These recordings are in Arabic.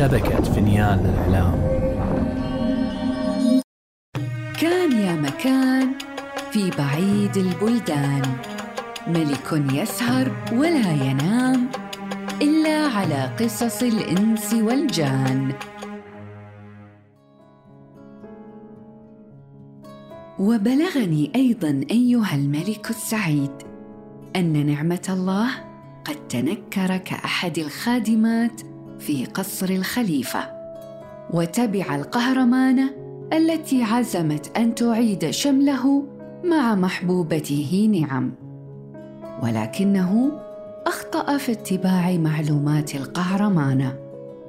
شبكة فينيان للإعلام كان يا مكان في بعيد البلدان. ملك يسهر ولا ينام إلا على قصص الإنس والجان. وبلغني أيضا أيها الملك السعيد أن نعمة الله قد تنكر كأحد الخادمات في قصر الخليفة وتبع القهرمانه التي عزمت أن تعيد شمله مع محبوبته نعم. ولكنه أخطأ في اتباع معلومات القهرمانه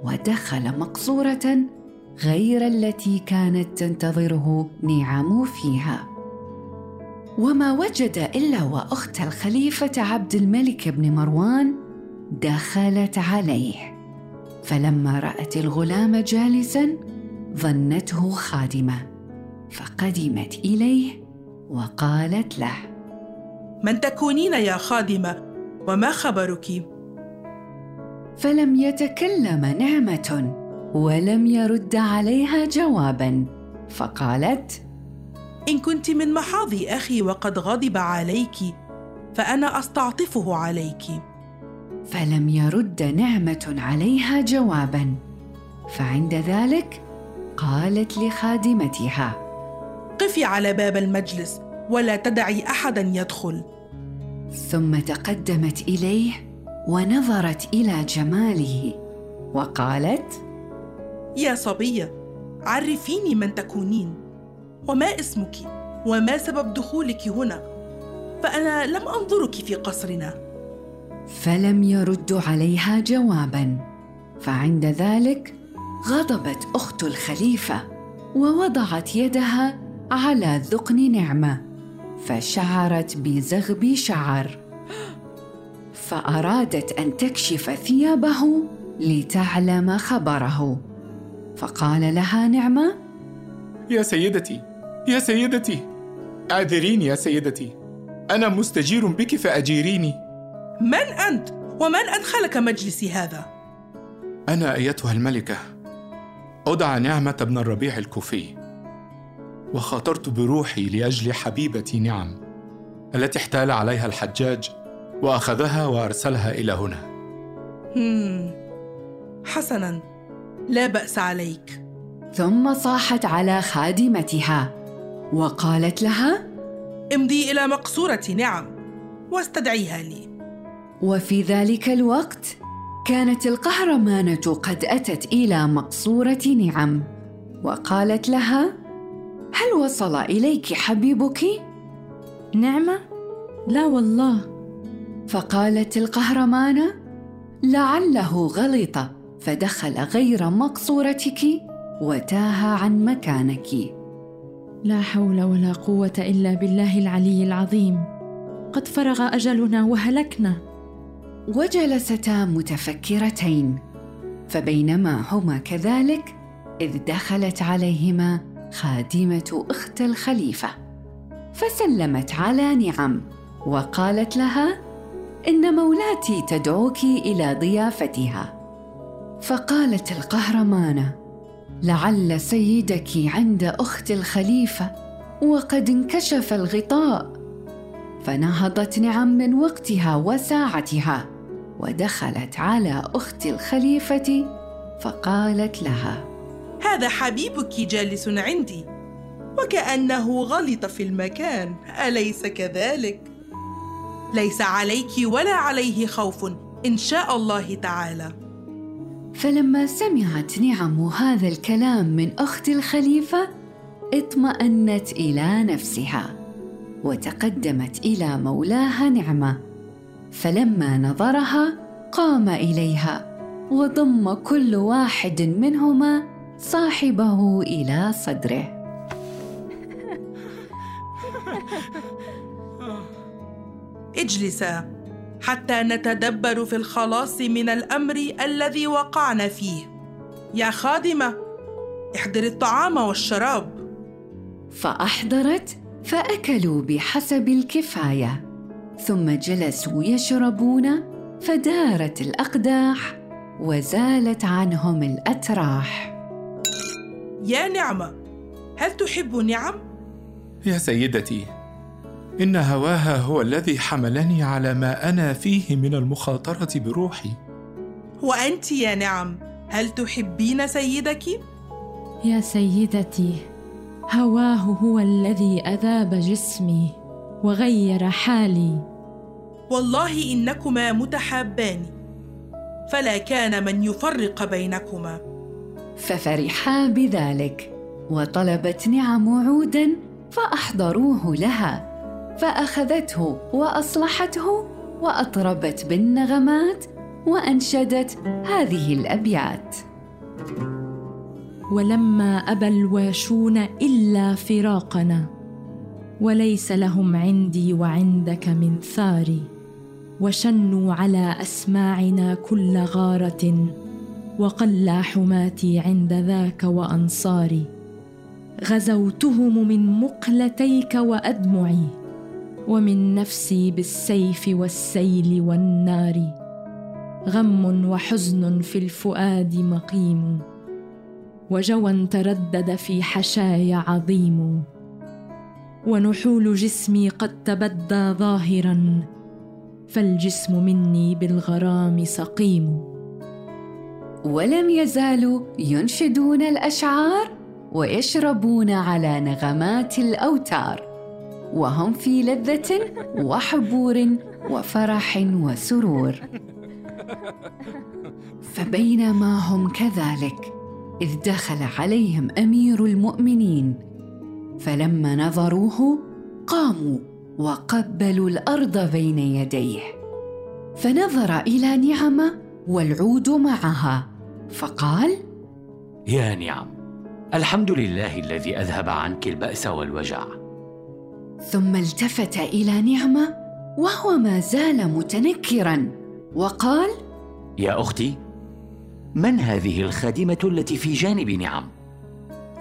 ودخل مقصورة غير التي كانت تنتظره نعم فيها. وما وجد إلا وأخت الخليفة عبد الملك بن مروان دخلت عليه. فلما رأت الغلام جالسا ظنته خادمة فقدمت إليه وقالت له من تكونين يا خادمة؟ وما خبرك؟ فلم يتكلم نعمة ولم يرد عليها جوابا فقالت إن كنت من محاض أخي وقد غضب عليك فأنا أستعطفه عليك. فلم يرد نعمة عليها جوابا. فعند ذلك قالت لخادمتها قفي على باب المجلس ولا تدعي احدا يدخل. ثم تقدمت إليه ونظرت إلى جماله وقالت يا صبية عرفيني من تكونين وما اسمك وما سبب دخولك هنا فأنا لم أنظرك في قصرنا. فلم يرد عليها جوابا فعند ذلك غضبت أخت الخليفة ووضعت يدها على ذقن نعمة فشعرت بزغب شعر. فأرادت أن تكشف ثيابه لتعلم خبره. فقال لها نعمة يا سيدتي يا سيدتي أعذريني يا سيدتي أنا مستجير بك فأجيريني. من أنت؟ ومن ادخلك مجلسي هذا؟ أنا أيتها الملكة. ادعى نعمة بن الربيع الكوفي. وخاطرت بروحي لأجل حبيبتي نعم التي احتال عليها الحجاج وأخذها وأرسلها إلى هنا. هم. حسنا. لا بأس عليك. ثم صاحت على خادمتها. وقالت لها؟ امضي إلى مقصوره نعم. واستدعيها لي. وفي ذلك الوقت كانت القهرمانة قد أتت إلى مقصورة نعم وقالت لها هل وصل إليك حبيبك؟ نعمه لا والله. فقالت القهرمانة لعله غلط فدخل غير مقصورتك وتاه عن مكانك. لا حول ولا قوة إلا بالله العلي العظيم. قد فرغ أجلنا وهلكنا. وجلستا متفكرتين فبينما هما كذلك إذ دخلت عليهما خادمة أخت الخليفة فسلمت على نعم وقالت لها إن مولاتي تدعوك إلى ضيافتها. فقالت القهرمانة لعل سيدك عند أخت الخليفة وقد انكشف الغطاء. فنهضت نعم من وقتها وساعتها ودخلت على اخت الخليفة فقالت لها هذا حبيبك جالس عندي وكأنه غلط في المكان أليس كذلك؟ ليس عليك ولا عليه خوف إن شاء الله تعالى. فلما سمعت نعم هذا الكلام من أخت الخليفة اطمأنت إلى نفسها وتقدمت إلى مولاها نعمة. فلما نظرها قام إليها وضم كل واحد منهما صاحبه إلى صدره. اجلسا حتى نتدبر في الخلاص من الأمر الذي وقعنا فيه. يا خادمة احضر الطعام والشراب. فأحضرت فأكلوا بحسب الكفاية. ثم جلسوا يشربون فدارت الأقداح وزالت عنهم الأتراح يا نعمة هل تحب نعم؟ يا سيدتي إن هواها هو الذي حملني على ما أنا فيه من المخاطرة بروحي وأنت يا نعم هل تحبين سيدك؟ يا سيدتي هواه هو الذي أذاب جسمي وغير حالي والله إنكما متحابان. فلا كان من يفرق بينكما. ففرحا بذلك وطلبت نعم عودا فأحضروه لها فأخذته وأصلحته وأطربت بالنغمات وأنشدت هذه الأبيات. ولما أبى الواشون إلا فراقنا وليس لهم عندي وعندك من ثاري. وشنوا على أسماعنا كل غارة وقلى حماتي عند ذاك وأنصاري. غزوتهم من مقلتيك وأدمعي ومن نفسي بالسيف والسيل والنار. غم وحزن في الفؤاد مقيم وجوى تردد في حشاي عظيم. ونحول جسمي قد تبدى ظاهرا فالجسم مني بالغرام سقيم. ولم يزالوا ينشدون الأشعار ويشربون على نغمات الأوتار. وهم في لذة وحبور وفرح وسرور. فبينما هم كذلك إذ دخل عليهم أمير المؤمنين. فلما نظروه قاموا. وقبلوا الأرض بين يديه فنظر إلى نعمه والعود معها فقال يا نعم الحمد لله الذي أذهب عنك البأس والوجع. ثم التفت إلى نعمه وهو ما زال متنكرا وقال يا أختي من هذه الخادمة التي في جانب نعم؟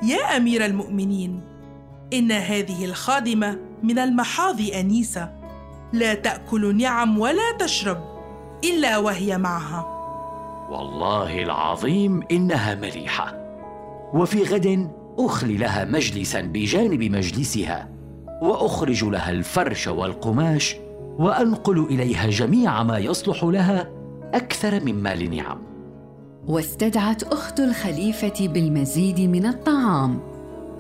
يا أمير المؤمنين إن هذه الخادمة من المحاض أنيسة. لا تأكل نعم ولا تشرب إلا وهي معها. والله العظيم إنها مليحه وفي غد أخلي لها مجلسا بجانب مجلسها وأخرج لها الفرش والقماش وأنقل إليها جميع ما يصلح لها أكثر مما لنعم واستدعت أخت الخليفة بالمزيد من الطعام.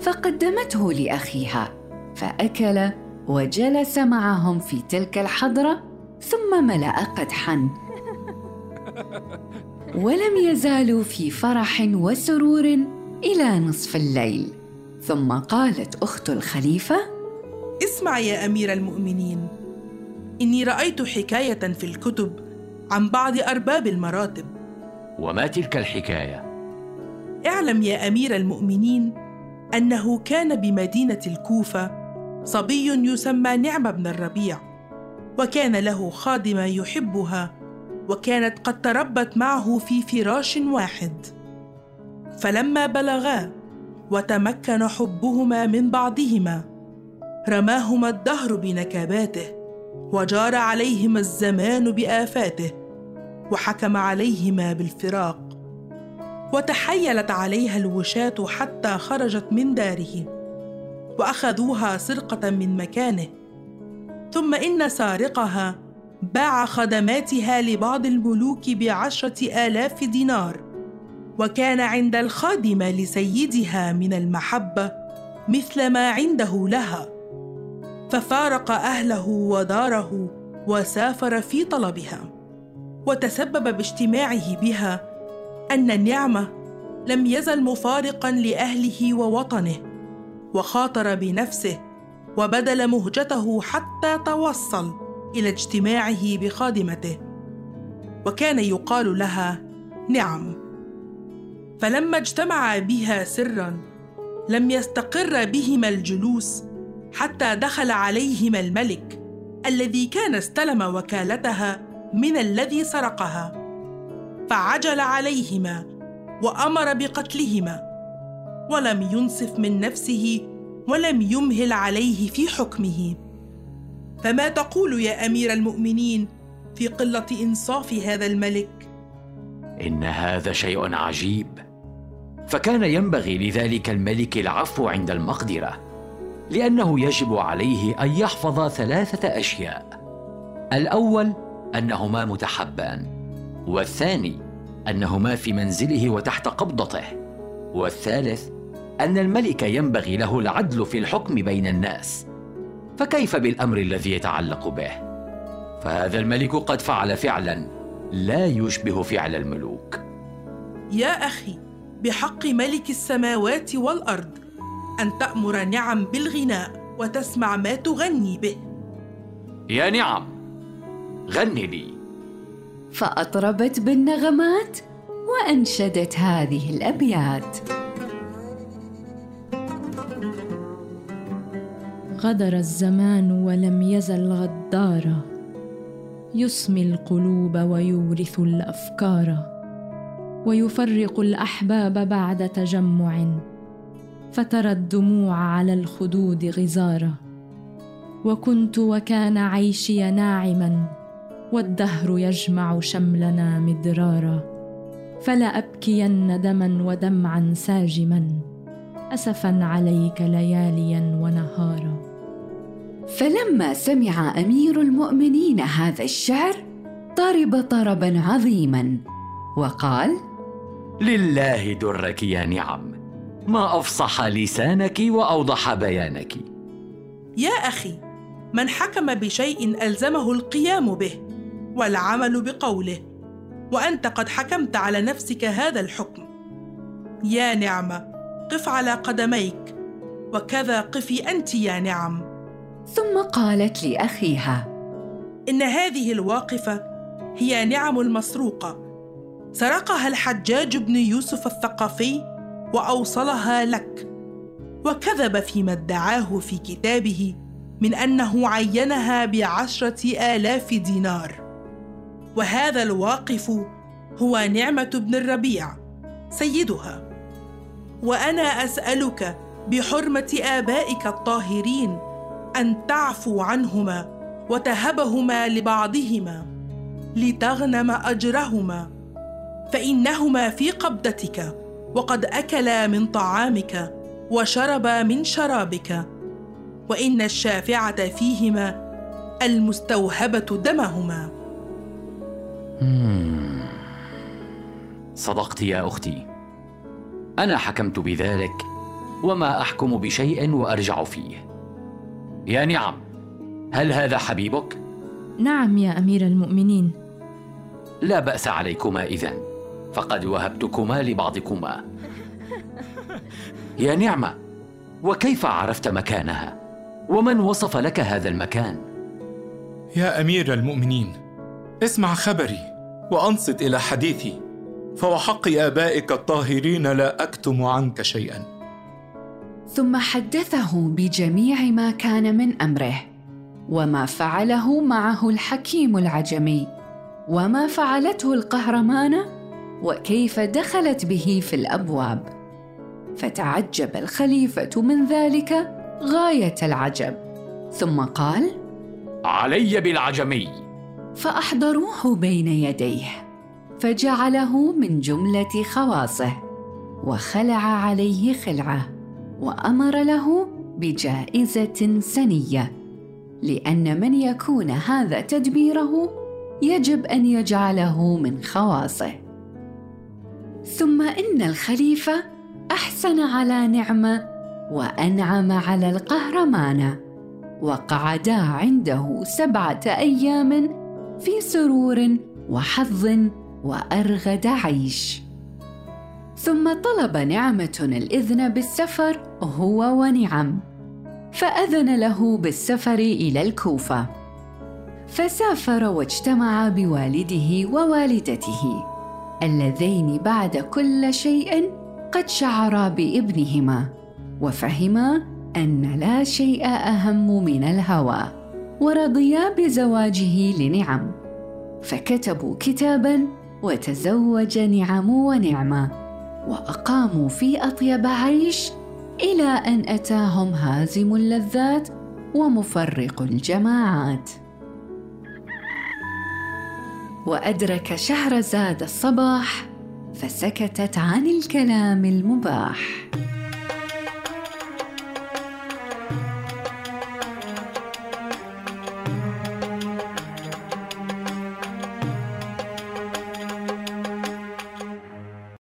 فقدمته لأخيها فأكل وجلس معهم في تلك الحضرة ثم ملأ قدحا. ولم يزالوا في فرح وسرور إلى نصف الليل. ثم قالت أخت الخليفة اسمع يا أمير المؤمنين إني رأيت حكاية في الكتب عن بعض أرباب المراتب. وما تلك الحكاية؟ اعلم يا أمير المؤمنين أنه كان بمدينة الكوفة صبي يسمى نعم بن الربيع وكان له خادمة يحبها وكانت قد تربت معه في فراش واحد. فلما بلغا وتمكن حبهما من بعضهما رماهما الدهر بنكباته وجار عليهما الزمان بآفاته وحكم عليهما بالفراق. وتحيلت عليها الوشاة حتى خرجت من داره وأخذوها سرقة من مكانه. ثم إن سارقها باع خدماتها لبعض الملوك بعشرة آلاف دينار وكان عند الخادمه لسيدها من المحبة مثل ما عنده لها. ففارق أهله وداره وسافر في طلبها وتسبب باجتماعه بها أن النعمه لم يزل مفارقا لأهله ووطنه وخاطر بنفسه وبذل مهجته حتى توصل إلى اجتماعه بخادمته. وكان يقال لها نعم. فلما اجتمعا بها سرا لم يستقر بهما الجلوس حتى دخل عليهما الملك الذي كان استلم وكالتها من الذي سرقها. فعجل عليهما وأمر بقتلهما ولم ينصف من نفسه ولم يمهل عليه في حكمه. فما تقول يا أمير المؤمنين في قلة إنصاف هذا الملك؟ إن هذا شيء عجيب. فكان ينبغي لذلك الملك العفو عند المقدرة لأنه يجب عليه أن يحفظ ثلاثة أشياء. الأول أنهما متحبان. والثاني أنهما في منزله وتحت قبضته والثالث أن الملك ينبغي له العدل في الحكم بين الناس فكيف بالأمر الذي يتعلق به؟ فهذا الملك قد فعل فعلا لا يشبه فعل الملوك. يا أخي بحق ملك السماوات والأرض أن تأمر نعم بالغناء وتسمع ما تغني به. يا نعم غني لي. فأطربت بالنغمات وأنشدت هذه الأبيات. غدر الزمان ولم يزل غدارا. يسمي القلوب ويورث الأفكار. ويفرق الأحباب بعد تجمع. فترى الدموع على الخدود غزارا. وكنت وكان عيشي ناعما. والدهر يجمع شملنا مدرارا فلا أبكين دما ودمعا ساجما أسفا عليك لياليا ونهارا. فلما سمع أمير المؤمنين هذا الشعر طرب طربا عظيما وقال لله درك يا نعم ما أفصح لسانك وأوضح بيانك. يا أخي من حكم بشيء ألزمه القيام به. والعمل بقوله وأنت قد حكمت على نفسك هذا الحكم. يا نعمه قف على قدميك وكذا قفي أنت يا نعم. ثم قالت لأخيها إن هذه الواقفة هي نعم المسروقة. سرقها الحجاج بن يوسف الثقفي وأوصلها لك. وكذب فيما ادعاه في كتابه من أنه عينها بعشرة آلاف دينار. وهذا الواقف هو نعمة بن الربيع سيدها. وأنا أسألك بحرمة آبائك الطاهرين أن تعفو عنهما وتهبهما لبعضهما لتغنم أجرهما فإنهما في قبضتك وقد أكلا من طعامك وشربا من شرابك وإن الشافعة فيهما المستوهبة دمهما. صدقت يا أختي. أنا حكمت بذلك وما أحكم بشيء وأرجع فيه. يا نعم هل هذا حبيبك؟ نعم يا أمير المؤمنين. لا بأس عليكما إذن فقد وهبتكما لبعضكما. يا نعمة وكيف عرفت مكانها؟ ومن وصف لك هذا المكان؟ يا أمير المؤمنين اسمع خبري. وأنصت إلى حديثي فوحق آبائك الطاهرين لا أكتم عنك شيئا. ثم حدثه بجميع ما كان من أمره وما فعله معه الحكيم العجمي وما فعلته القهرمانه وكيف دخلت به في الأبواب. فتعجب الخليفة من ذلك غاية العجب ثم قال علي بالعجمي. فأحضروه بين يديه فجعله من جملة خواصه وخلع عليه خلعة وأمر له بجائزة سنية. لأن من يكون هذا تدبيره يجب أن يجعله من خواصه. ثم إن الخليفة أحسن على نعمة وأنعم على القهرمان وقعدا عنده سبعة أيام في سرور وحظ وأرغد عيش. ثم طلب نعمة الإذن بالسفر هو ونعم فأذن له بالسفر إلى الكوفة. فسافر واجتمع بوالده ووالدته اللذين بعد كل شيء قد شعرا بإبنهما وفهما أن لا شيء أهم من الهوى. ورضيا بزواجه لنعم. فكتبوا كتابا وتزوج نعم ونعمة وأقاموا في أطيب عيش إلى أن أتاهم هازم اللذات ومفرق الجماعات. وأدرك شهرزاد الصباح فسكتت عن الكلام المباح.